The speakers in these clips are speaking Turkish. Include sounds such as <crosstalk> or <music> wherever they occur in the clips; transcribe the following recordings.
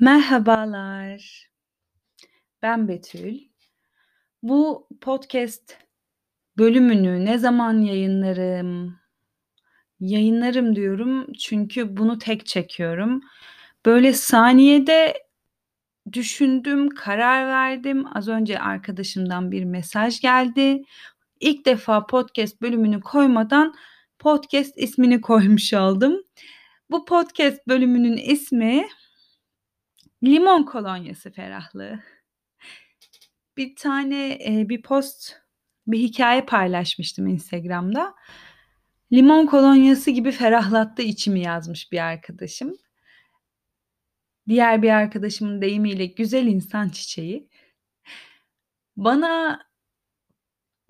Merhabalar. Ben Betül. Bu podcast bölümünü ne zaman yayınlarım? Yayınlarım diyorum çünkü bunu tek çekiyorum. Böyle saniyede düşündüm, karar verdim. Az önce arkadaşımdan bir mesaj geldi. İlk defa podcast bölümünü koymadan podcast ismini koymuş oldum. Bu podcast bölümünün ismi Limon kolonyası ferahlığı. Bir tane, eee, bir post, bir hikâye paylaşmıştım Instagram'da. Limon kolonyası gibi ferahlattı içimi yazmış bir arkadaşım. Diğer bir arkadaşımın deyimiyle güzel insan çiçeği. Bana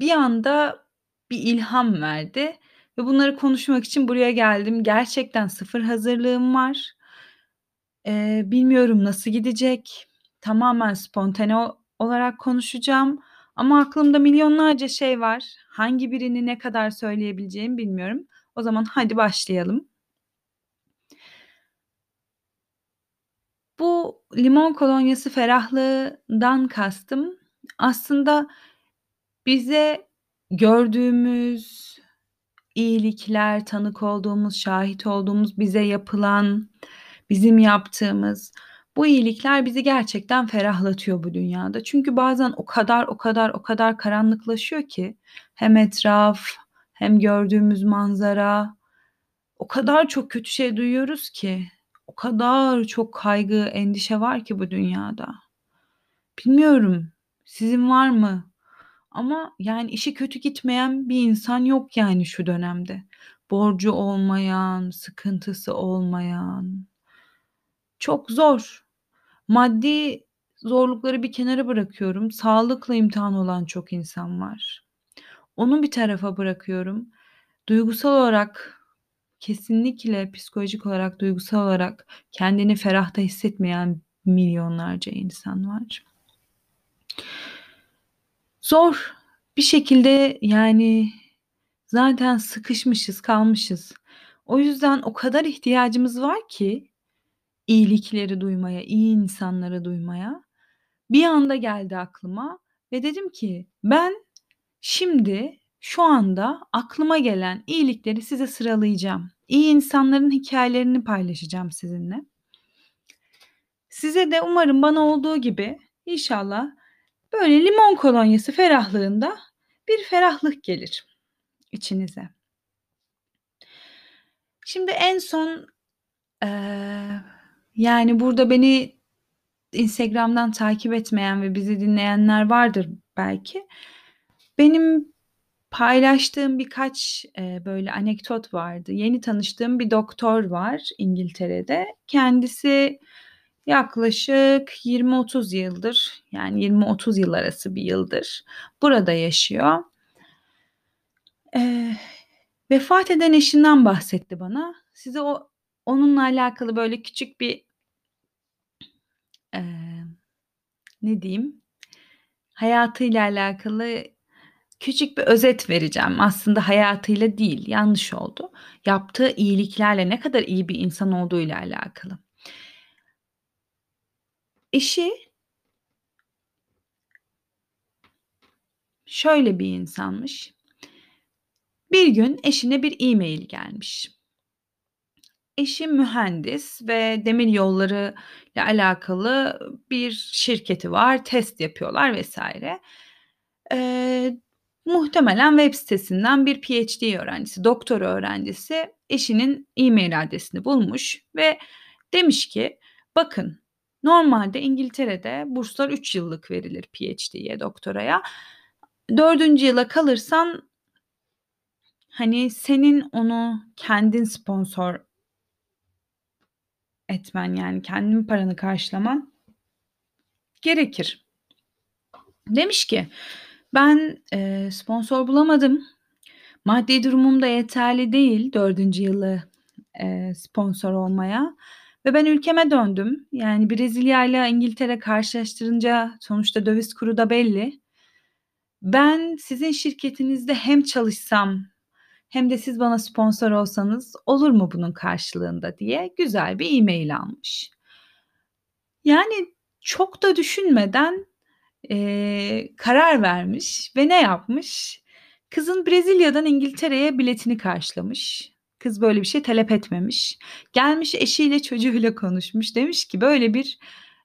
bir anda bir ilham verdi ve bunları konuşmak için buraya geldim. Gerçekten sıfır hazırlığım var. Eee, bilmiyorum nasıl gidecek. Tamamen spontane olarak konuşacağım ama aklımda milyonlarca şey var. Hangi birini ne kadar söyleyebileceğimi bilmiyorum. O zaman hadi başlayalım. Bu limon kolonyası ferahlığından kastım aslında bize gördüğümüz iyilikler, tanık olduğumuz, şahit olduğumuz, bize yapılan, bizim yaptığımız bu iyilikler bizi gerçekten ferahlatıyor bu dünyada. Çünkü bazen o kadar, o kadar, o kadar karanlıklaşıyor ki hem etraf hem gördüğümüz manzara. O kadar çok kötü şey duyuyoruz ki, o kadar çok kaygı, endişe var ki bu dünyada. Bilmiyorum, sizin var mı? Ama yani işi kötü gitmeyen bir insan yok yani şu dönemde. Borcu olmayan, sıkıntısı olmayan. Çok zor. Maddi zorlukları bir kenara bırakıyorum. Sağlıkla imtihan olan çok insan var. Onu bir tarafa bırakıyorum. Duygusal olarak kesinlikle psikolojik olarak, duygusal olarak kendini ferah da hissetmeyen milyonlarca insan var. Zor. Bir şekilde yani zaten sıkışmışız, kalmışız. O yüzden o kadar ihtiyacımız var ki iyilikleri duymaya, iyi insanları duymaya. Bir anda geldi aklıma ve dedim ki ben şimdi şu anda aklıma gelen iyilikleri size sıralayacağım. İyi insanların hikâyelerini paylaşacağım sizinle. Size de umarım bana olduğu gibi inşallah böyle limon kolonyası ferahlığında bir ferahlık gelir içinize. Şimdi en son, eee, yani burada beni Instagram'dan takip etmeyen ve bizi dinleyenler vardır belki. Benim paylaştığım birkaç, eee, böyle anekdot vardı. Yeni tanıştığım bir doktor var İngiltere'de. Kendisi yaklaşık 20-30 yıldır, yani 20-30 yıl arası bir yıldır burada yaşıyor. Eee, vefat eden eşinden bahsetti bana. Size o onunla alakalı böyle küçük bir eee, ne diyeyim, hayatıyla alakalı küçük bir özet vereceğim. Aslında hayatıyla değil, yanlış oldu. Yaptığı iyiliklerle ne kadar iyi bir insan olduğuyla alakalı. Eşi şöyle bir insanmış. Bir gün eşine bir e-mail gelmiş. Eşi mühendis ve demir yollarıyla alakalı bir şirketi var, test yapıyorlar vs. Eee, muhtemelen web sitesinden bir PhD öğrencisi, doktora öğrencisi eşinin e-mail adresini bulmuş ve demiş ki bakın normalde İngiltere'de burslar 3 yıllık verilir PhD'ye, doktoraya. 4. yıla kalırsan hani senin onu kendin sponsor etmen yani kendin paranı karşılaman gerekir. Demiş ki ben, eee, sponsor bulamadım. Maddi durumum da yeterli değil 4. yılı, eee, sponsor olmaya ve ben ülkeme döndüm. Yani Brezilya'yla İngiltere karşılaştırınca sonuçta döviz kuru da belli. Ben sizin şirketinizde hem çalışsam hem de siz bana sponsor olsanız olur mu bunun karşılığında diye güzel bir e-mail almış. Yani, çok da düşünmeden, eee, karar vermiş ve ne yapmış? Kızın Brezilya'dan İngiltere'ye biletini karşılamış. Kız böyle bir şey talep etmemiş. Gelmiş eşiyle çocuğuyla konuşmuş. Demiş ki böyle bir,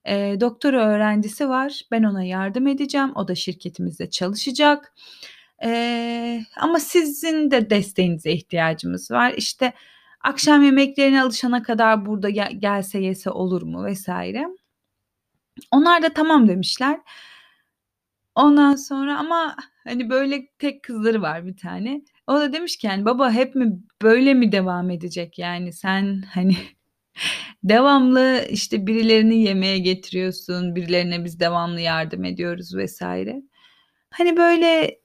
eee, doktora öğrencisi var. Ben ona yardım edeceğim. O da şirketimizde çalışacak. Eee, ama sizin de desteğinize ihtiyacımız var. İşte, akşam yemeklerine alışana kadar burada gel gelse yese olur mu vs. Onlar da tamam demişler. Ondan sonra ama, hani, böyle tek kızları var bir tane. O da demiş ki yani baba hep mi böyle mi devam edecek yani sen, hani, <laughs> devamlı, işte, birilerini yemeğe getiriyorsun, birilerine biz devamlı yardım ediyoruz vs. Hani, böyle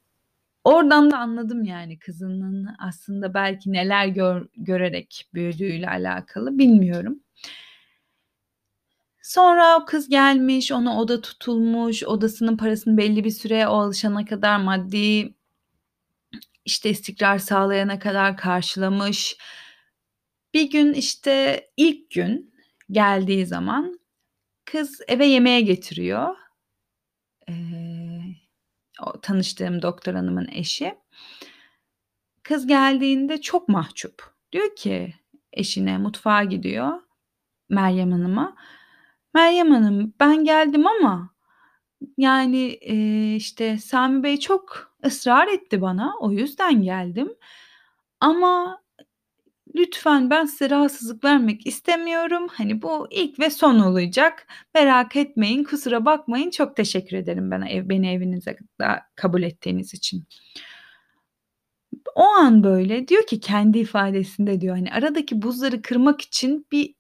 oradan da anladım yani kızının aslında belki neler gör görerek büyüdüğüyle alakalı bilmiyorum. Sonra o kız gelmiş, ona oda tutulmuş, odasının parasını belli bir süre o alışana kadar maddi işte, istikrar sağlayana kadar karşılamış. Bir gün, işte, ilk gün geldiği zaman kız eve yemeğe getiriyor. Eee, o tanıştığım doktor hanımın eşi. Kız geldiğinde çok mahcup. Diyor ki eşine, mutfağa gidiyor, Meryem Hanım'a. "Meryem Hanım, ben geldim ama yani, eee, işte, Sami Bey çok ısrar etti bana, o yüzden geldim. Ama lütfen ben size rahatsızlık vermek istemiyorum. Hani, bu ilk ve son olacak. Merak etmeyin, kusura bakmayın. Çok teşekkür ederim bana ev beni evinize kabul ettiğiniz için." O an böyle diyor ki kendi ifadesinde diyor, hani, "Aradaki buzları kırmak için bir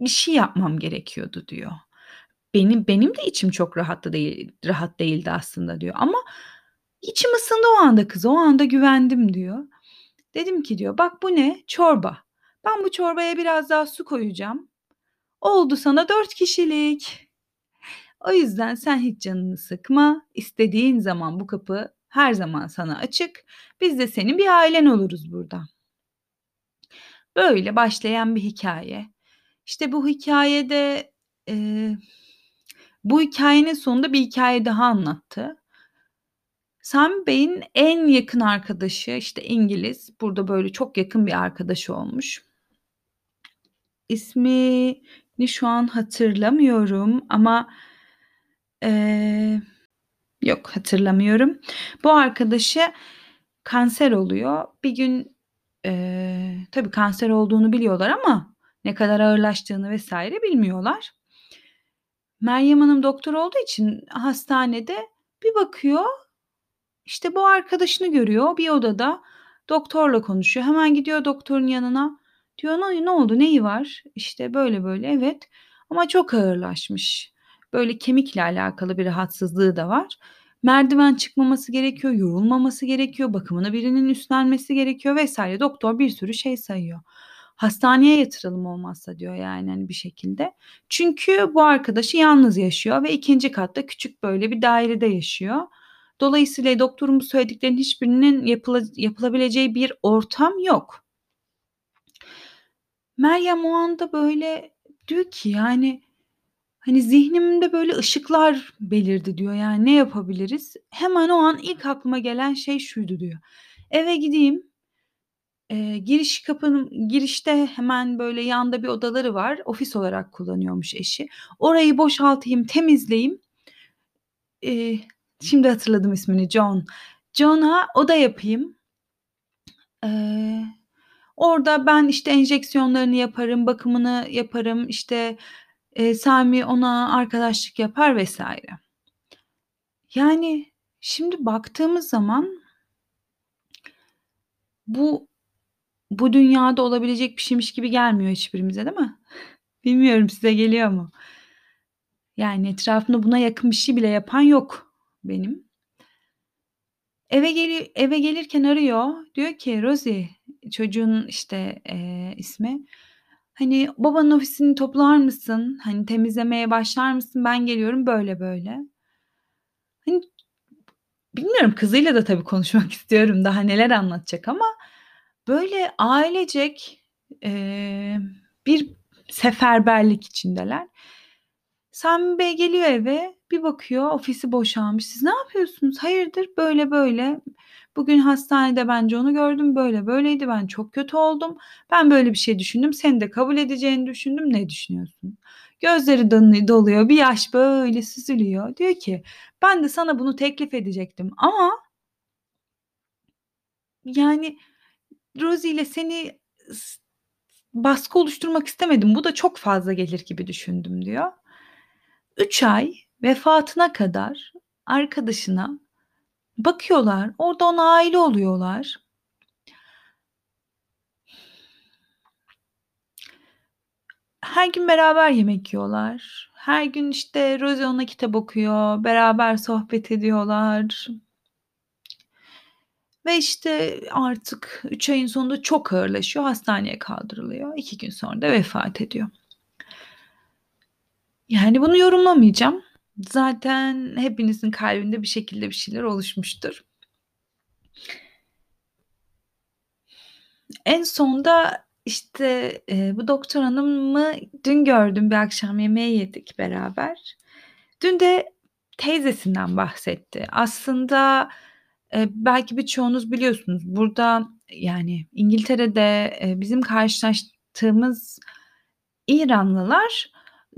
bir şey yapmam gerekiyordu." diyor. "Benim benim de içim çok rahattı değil rahat değildi aslında." diyor. "Ama içim ısındı o anda kıza, o anda güvendim." diyor. Dedim ki diyor, "Bak bu ne? Çorba. Ben bu çorbaya biraz daha su koyacağım. Oldu sana 4 kişilik. O yüzden sen hiç canını sıkma. İstediğin zaman bu kapı her zaman sana açık. Biz de senin bir ailen oluruz burada." Böyle başlayan bir hikâye. İşte, bu hikâyede, eee, bu hikâyenin sonunda bir hikâye daha anlattı. Sami Bey'in en yakın arkadaşı, işte, İngiliz. Burada böyle çok yakın bir arkadaşı olmuş. İsmini şu an hatırlamıyorum ama, eee, yok hatırlamıyorum. Bu arkadaşı kanser oluyor. Bir gün, eee, tabii kanser olduğunu biliyorlar ama ne kadar ağırlaştığını vs. bilmiyorlar. Meryem Hanım doktor olduğu için hastanede bir bakıyor, işte, bu arkadaşını görüyor bir odada doktorla konuşuyor. Hemen gidiyor doktorun yanına. Diyor, "Ne ne oldu, neyi var?" İşte, "Böyle böyle." "Evet." Ama çok ağırlaşmış. Böyle kemikle alakalı bir rahatsızlığı da var. Merdiven çıkmaması gerekiyor, yorulmaması gerekiyor, bakımını birinin üstlenmesi gerekiyor vs. Doktor bir sürü şey sayıyor. "Hastaneye yatıralım olmazsa." diyor yani, hani, bir şekilde. Çünkü bu arkadaşı yalnız yaşıyor ve 2'nci katta küçük böyle bir dairede yaşıyor. Dolayısıyla doktorun bu söylediklerinin hiçbirinin yapıla yapılabileceği bir ortam yok. Meryem o anda böyle diyor ki yani, hani, "Zihnimde böyle ışıklar belirdi." diyor. Yani, "Ne yapabiliriz?" Hemen o an ilk aklıma gelen şey şuydu diyor. "Eve gideyim, eee, giriş kapının girişte hemen böyle yanda bir odaları var. Ofis olarak kullanıyormuş eşi. Orayı boşaltayım, temizleyeyim." Eee, şimdi hatırladım ismini, John. John'a oda yapayım. Eee, orada ben, işte, enjeksiyonlarını yaparım, bakımını yaparım, işte, eee, Sami ona arkadaşlık yapar vs. Yani, şimdi baktığımız zaman bu bu dünyada olabilecek bir şeymiş gibi gelmiyor hiçbirimize, değil mi? <laughs> Bilmiyorum size geliyor mu? Yani, etrafımda buna yakın bir şey bile yapan yok benim. Eve geli eve gelirken arıyor. Diyor ki, "Rosie" çocuğun, işte, eee, ismi, "Hani, babanın ofisini toplar mısın? Hani, temizlemeye başlar mısın? Ben geliyorum böyle böyle." Hani, bilmiyorum kızıyla da tabii konuşmak <laughs> istiyorum. Daha neler anlatacak ama böyle ailecek, eee, bir seferberlik içindeler. Sami Bey geliyor eve, bir bakıyor ofisi boşalmış. "Siz ne yapıyorsunuz? Hayırdır?" "Böyle böyle. Bugün hastanede bence onu gördüm. Böyle böyleydi. Ben çok kötü oldum. Ben böyle bir şey düşündüm. Senin de kabul edeceğini düşündüm. Ne düşünüyorsun?" Gözleri doluyor. Bir yaş böyle süzülüyor. Diyor ki, "Ben de sana bunu teklif edecektim ama" "yani Rosie ile seni baskı oluşturmak istemedim. Bu da çok fazla gelir gibi düşündüm." diyor. 3 ay vefatına kadar arkadaşına bakıyorlar. Orada ona aile oluyorlar. Her gün beraber yemek yiyorlar. Her gün, işte, Rosie ona kitap okuyor, beraber sohbet ediyorlar. Ve, işte, artık 3 ayın sonunda çok ağırlaşıyor, hastaneye kaldırılıyor. 2 gün sonra da vefat ediyor. Yani bunu yorumlamayacağım. Zaten hepinizin kalbinde bir şekilde bir şeyler oluşmuştur. En sonda, işte, eee, bu doktor hanımı dün gördüm, bir akşam yemeği yedik beraber. Dün de teyzesinden bahsetti. Aslında, eee, belki birçoğunuz biliyorsunuz, burada, yani İngiltere'de, eee, bizim karşılaştığımız İranlılar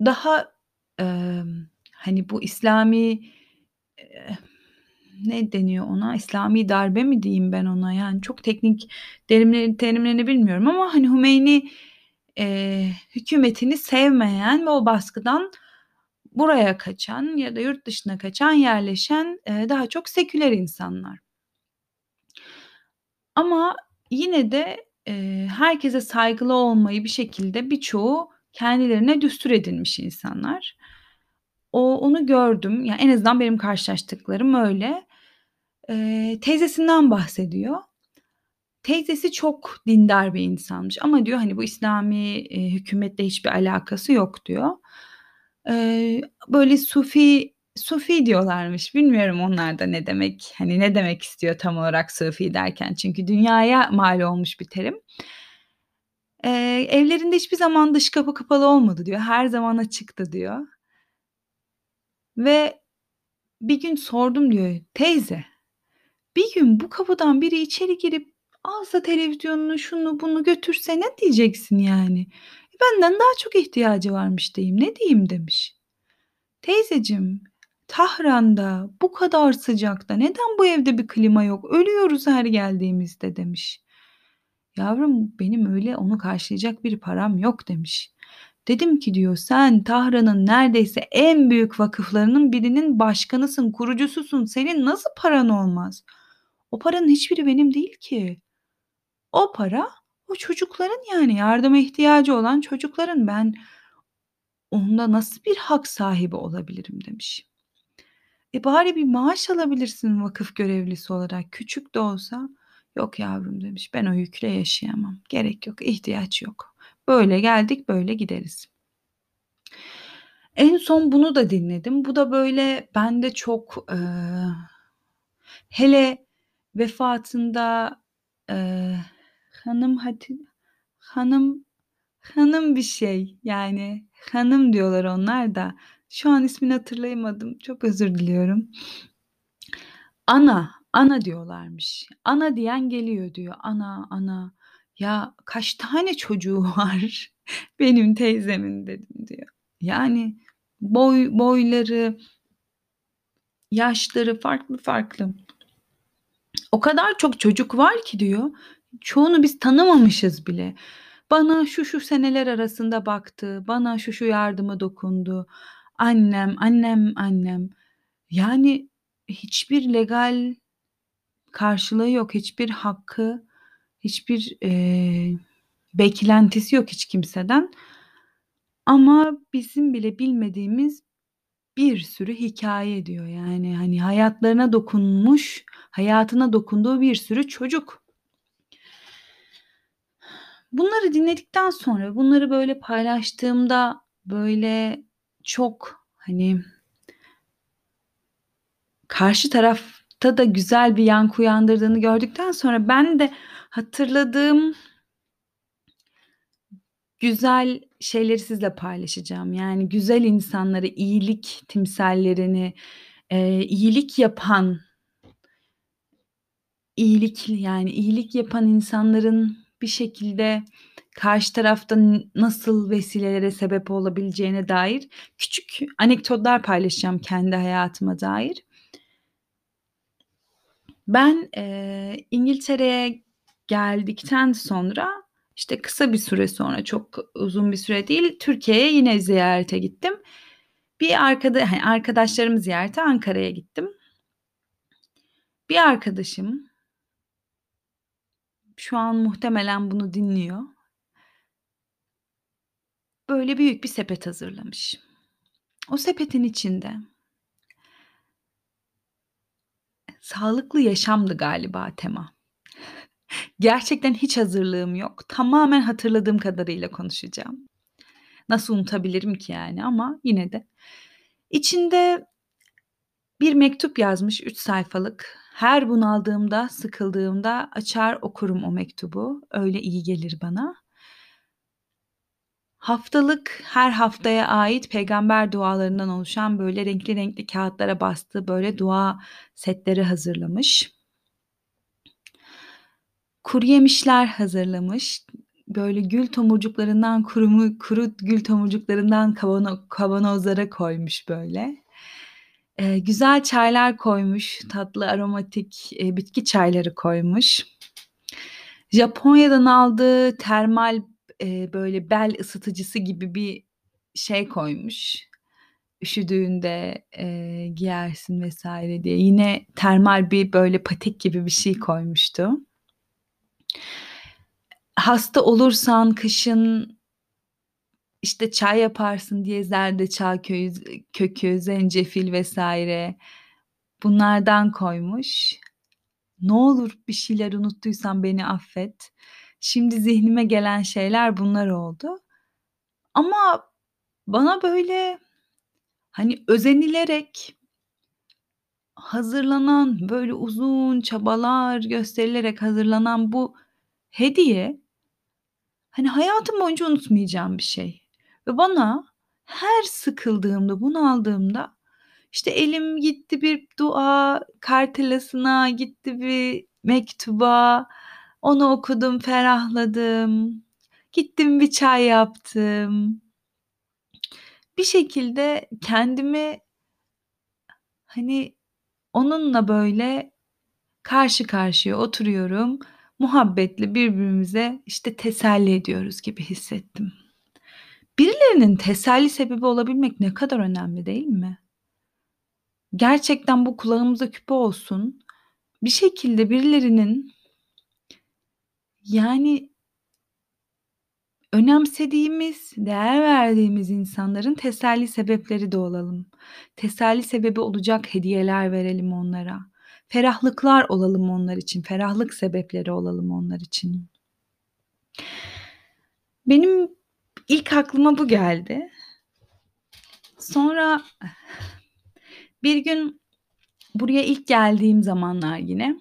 daha, emm, hani, bu İslami, eee, ne deniyor ona? İslami darbe mi diyeyim ben ona? Yani çok teknik terimleri terimlerini bilmiyorum ama, hani, Hümeyni, eee, hükümetini sevmeyen ve o baskıdan buraya kaçan ya da yurt dışına kaçan, yerleşen, eee, daha çok seküler insanlar. Ama yine de, eee, herkese saygılı olmayı bir şekilde birçoğu kendilerine düstur edinmiş insanlar. O onu gördüm. Ya, en azından benim karşılaştıklarım öyle. Eee, teyzesinden bahsediyor. Teyzesi çok dindar bir insanmış ama diyor, hani, bu İslami, eee, hükümetle hiçbir alakası yok diyor. Eee, böyle sufi sufi diyorlarmış. Bilmiyorum onlar da ne demek, hani, ne demek istiyor tam olarak sufi derken çünkü dünyaya mal olmuş bir terim. Eee, evlerinde hiçbir zaman dış kapı kapalı olmadı diyor. Her zaman açıktı diyor. Ve bir gün sordum diyor, "Teyze, bir gün bu kapıdan biri içeri girip alsa televizyonunu, şunu bunu götürse ne diyeceksin yani? E, benden daha çok ihtiyacı varmış diyeyim, ne diyeyim?" demiş. "Teyzeciğim, Tahran'da bu kadar sıcakta neden bu evde bir klima yok? Ölüyoruz her geldiğimizde." demiş. "Yavrum, benim öyle onu karşılayacak bir param yok." demiş. Dedim ki diyor, "Sen Tahran'ın neredeyse en büyük vakıflarının birinin başkanısın, kurucususun. Senin nasıl paran olmaz? O paranın hiçbiri benim değil ki. O para o çocukların yani yardıma ihtiyacı olan çocukların. Ben onda nasıl bir hak sahibi olabilirim?" demiş. "E, bari bir maaş alabilirsin vakıf görevlisi olarak, küçük de olsa." "Yok yavrum." demiş, "Ben o yükle yaşayamam. Gerek yok, ihtiyaç yok. Böyle geldik, böyle gideriz." En son bunu da dinledim. Bu da böyle bende çok, eee, hele vefatında, eee, hanım Hati hanım hanım bir şey, yani hanım diyorlar onlar da. Şu an ismini hatırlayamadım. Çok özür diliyorum. Ana, ana diyorlarmış. Ana diyen geliyor diyor. Ana, ana. Ya kaç tane çocuğu <laughs> var benim teyzemin dedim diyor. Yani boy boyları yaşları farklı farklı. O kadar çok çocuk var ki diyor, çoğunu biz tanımamışız bile. Bana şu şu seneler arasında baktı, bana şu şu yardımı dokundu. Annem, annem, annem. Yani hiçbir legal karşılığı yok, hiçbir hakkı, hiçbir, eee, beklentisi yok hiç kimseden. Ama bizim bile bilmediğimiz bir sürü hikâye diyor. Yani, hani, hayatlarına dokunmuş, hayatına dokunduğu bir sürü çocuk. Bunları dinledikten sonra, bunları böyle paylaştığımda, böyle çok, hani karşı tarafta da güzel bir yankı uyandırdığını gördükten sonra ben de hatırladığım güzel şeyleri sizle paylaşacağım. Yani güzel insanları, iyilik timsallerini, eee, iyilik yapan iyilik, yani iyilik yapan insanların bir şekilde karşı tarafta nasıl vesilelere sebep olabileceğine dair küçük anekdotlar paylaşacağım kendi hayatıma dair. Ben, eee, İngiltere'ye geldikten sonra, işte, kısa bir süre sonra, çok uzun bir süre değil, Türkiye'ye yine ziyarete gittim. Bir arkada hani, arkadaşlarımı ziyarete Ankara'ya gittim. Bir arkadaşım şu an muhtemelen bunu dinliyor. Böyle büyük bir sepet hazırlamış. O sepetin içinde sağlıklı yaşamdı galiba tema. Gerçekten hiç hazırlığım yok. Tamamen hatırladığım kadarıyla konuşacağım. Nasıl unutabilirim ki yani ama yine de. İçinde bir mektup yazmış 3 sayfalık. Her bunaldığımda, sıkıldığımda açar okurum o mektubu. Öyle iyi gelir bana. Haftalık, her haftaya ait peygamber dualarından oluşan böyle renkli renkli kağıtlara bastığı böyle dua setleri hazırlamış. Kuruyemişler hazırlamış. Böyle gül tomurcuklarından kurumu kuru gül tomurcuklarından kavano kavanozlara koymuş böyle. Eee, güzel çaylar koymuş, tatlı aromatik, eee, bitki çayları koymuş. Japonya'dan aldığı termal, eee, böyle bel ısıtıcısı gibi bir şey koymuş. Üşüdüğünde, eee, giyersin vs. diye. Yine termal bir böyle patik gibi bir şey koymuştu. Hasta olursan kışın işte, çay yaparsın diye zerdeçal köyü kökü, zencefil vs. bunlardan koymuş. Ne olur bir şeyler unuttuysam beni affet. Şimdi zihnime gelen şeyler bunlar oldu. Ama bana böyle, hani, özenilerek hazırlanan, böyle uzun çabalar gösterilerek hazırlanan bu hediye, hani, hayatım boyunca unutmayacağım bir şey ve bana her sıkıldığımda, bunaldığımda, işte, elim gitti bir dua kartelasına, gitti bir mektuba, onu okudum, ferahladım, gittim bir çay yaptım. Bir şekilde kendimi hani, onunla böyle karşı karşıya oturuyorum, muhabbetle birbirimize, işte, teselli ediyoruz gibi hissettim. Birilerinin teselli sebebi olabilmek ne kadar önemli değil mi? Gerçekten bu kulağımıza küpe olsun. Bir şekilde birilerinin yani önemsediğimiz, değer verdiğimiz insanların teselli sebepleri de olalım. Teselli sebebi olacak hediyeler verelim onlara. Ferahlıklar olalım onlar için, ferahlık sebepleri olalım onlar için. Benim ilk aklıma bu geldi. Sonra bir gün buraya ilk geldiğim zamanlar yine,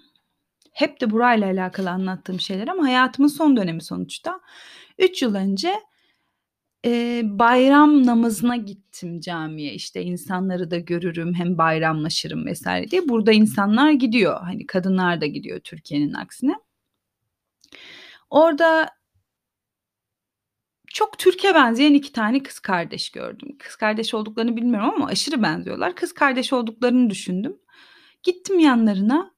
hep de burayla alakalı anlattığım şeyler ama hayatımın son dönemi sonuçta. 3 yıl önce, eee, bayram namazına gittim camiye. İşte, insanları da görürüm, hem bayramlaşırım vs. diye. Burada insanlar gidiyor. Hani, kadınlar da gidiyor Türkiye'nin aksine. Orada çok Türk'e benzeyen 2 tane kız kardeş gördüm. Kız kardeş olduklarını bilmiyorum ama aşırı benziyorlar. Kız kardeş olduklarını düşündüm. Gittim yanlarına.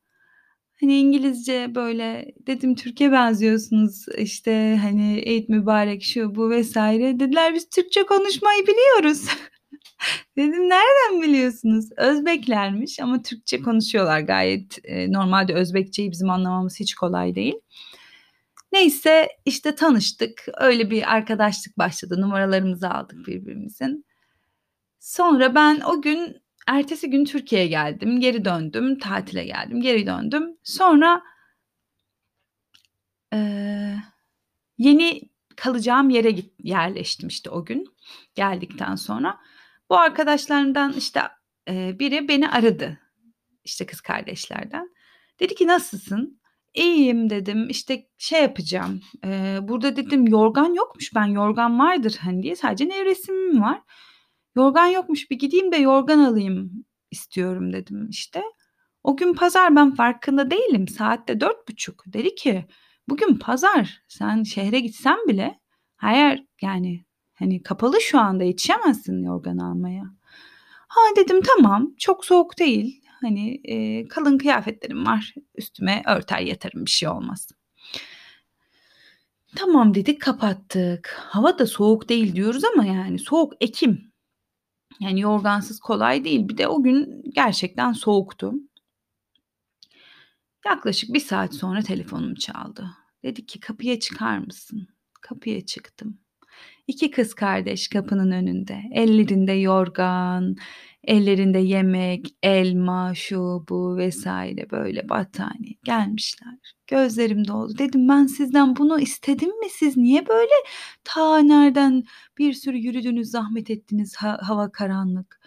Hani, İngilizce böyle dedim, "Türk'e benziyorsunuz, işte, hani, Eid mübarek." şu bu vs. Dediler, "Biz Türkçe konuşmayı biliyoruz." <laughs> Dedim, "Nereden biliyorsunuz?" Özbeklermiş ama Türkçe konuşuyorlar gayet. Eee, normalde Özbekçeyi bizim anlamamız hiç kolay değil. Neyse, işte, tanıştık. Öyle bir arkadaşlık başladı. Numaralarımızı aldık birbirimizin. Sonra ben o gün ertesi gün Türkiye'ye geldim, geri döndüm, tatile geldim, geri döndüm. Sonra eee, yeni kalacağım yere git yerleştim, işte, o gün geldikten sonra. Bu arkadaşlarımdan, işte, eee, biri beni aradı, işte, kız kardeşlerden. Dedi ki, "Nasılsın?" İyiyim dedim, işte, şey yapacağım, eee, burada dedim yorgan yokmuş, ben yorgan vardır, hani, diye sadece nevresimim var. Yorgan yokmuş, bir gideyim de yorgan alayım istiyorum dedim, işte. O gün pazar, ben farkında değilim, saat de 16.30. Dedi ki, bugün pazar, sen şehre gitsen bile her yani, hani, kapalı şu anda, yetişemezsin yorgan almaya. Ha, dedim, tamam, çok soğuk değil, hani, eee, kalın kıyafetlerim var, üstüme örter yatarım, bir şey olmaz. Tamam dedik, kapattık. Hava da soğuk değil diyoruz ama yani soğuk, ekim. Yani yorgansız kolay değil. Bir de o gün gerçekten soğuktu. Yaklaşık 1 saat sonra telefonum çaldı. Dedi ki, "Kapıya çıkar mısın?" Kapıya çıktım. 2 kız kardeş kapının önünde. Ellerinde yorgan, ellerinde yemek, elma, şu, bu vs. böyle battaniye gelmişler. Gözlerim doldu. Dedim, "Ben sizden bunu istedim mi? Siz niye böyle ta nereden bir sürü yürüdünüz, zahmet ettiniz, ha hava karanlık?"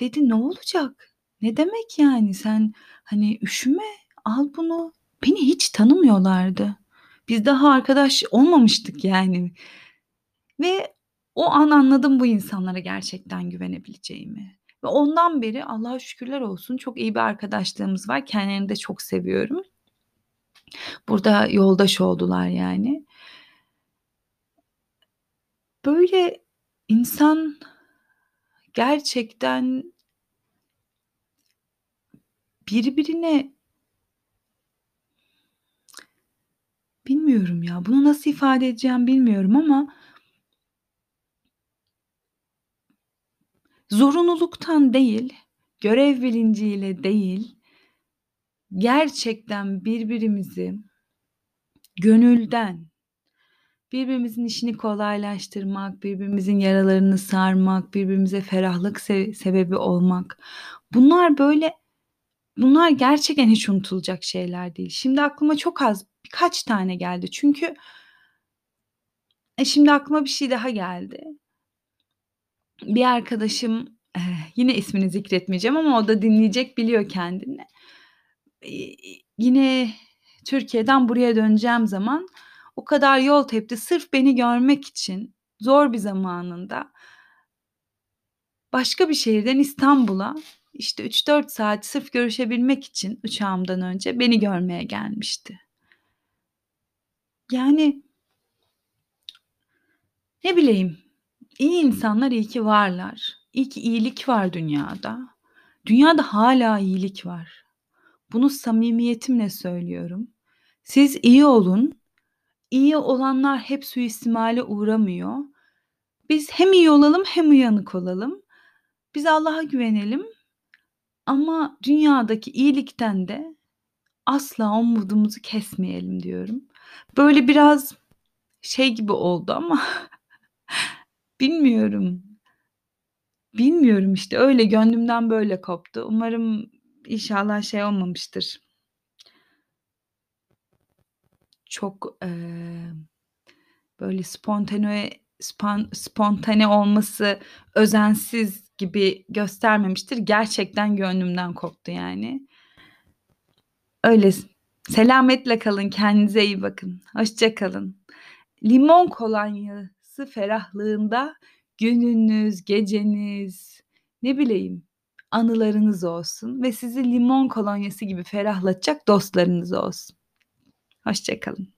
Dedi, "Ne olacak? Ne demek yani? Sen, hani, üşüme, al bunu." Beni hiç tanımıyorlardı. Biz daha arkadaş olmamıştık yani. Ve o an anladım bu insanlara gerçekten güvenebileceğimi. Ve ondan beri Allah'a şükürler olsun çok iyi bir arkadaşlığımız var. Kendilerini de çok seviyorum. Burada yoldaş oldular yani. Böyle insan gerçekten birbirine bilmiyorum ya, bunu nasıl ifade edeceğimi bilmiyorum ama zorunluluktan değil, görev bilinciyle değil, gerçekten birbirimizi gönülden, birbirimizin işini kolaylaştırmak, birbirimizin yaralarını sarmak, birbirimize ferahlık se sebebi olmak. Bunlar böyle bunlar gerçekten hiç unutulacak şeyler değil. Şimdi aklıma çok az, birkaç tane geldi. Çünkü e, şimdi aklıma bir şey daha geldi. Bir arkadaşım, eee, yine ismini zikretmeyeceğim ama o da dinleyecek, biliyor kendini. Yine Türkiye'den buraya döneceğim zaman o kadar yol tepti sırf beni görmek için zor bir zamanında başka bir şehirden İstanbul'a, işte, 3-4 saat sırf görüşebilmek için uçağımdan önce beni görmeye gelmişti. Yani ne bileyim, iyi insanlar iyi ki varlar. İyi ki iyilik var dünyada. Dünyada hâlâ iyilik var. Bunu samimiyetimle söylüyorum. Siz iyi olun. İyi olanlar hep suistimale uğramıyor. Biz hem iyi olalım hem uyanık olalım. Biz Allah'a güvenelim ama dünyadaki iyilikten de asla umudumuzu kesmeyelim diyorum. Böyle biraz şey gibi oldu ama <laughs> bilmiyorum. Bilmiyorum, işte, öyle gönlümden böyle koptu. Umarım inşallah şey olmamıştır. Çok, eee, böyle spontane span spontane olması özensiz gibi göstermemiştir. Gerçekten gönlümden koptu yani. Öyle. Selametle kalın, kendinize iyi bakın. Hoşça kalın. Limon kolonyası ferahlığında gününüz, geceniz, ne bileyim, anılarınız olsun ve sizi limon kolonyası gibi ferahlatacak dostlarınız olsun. Hoşça kalın.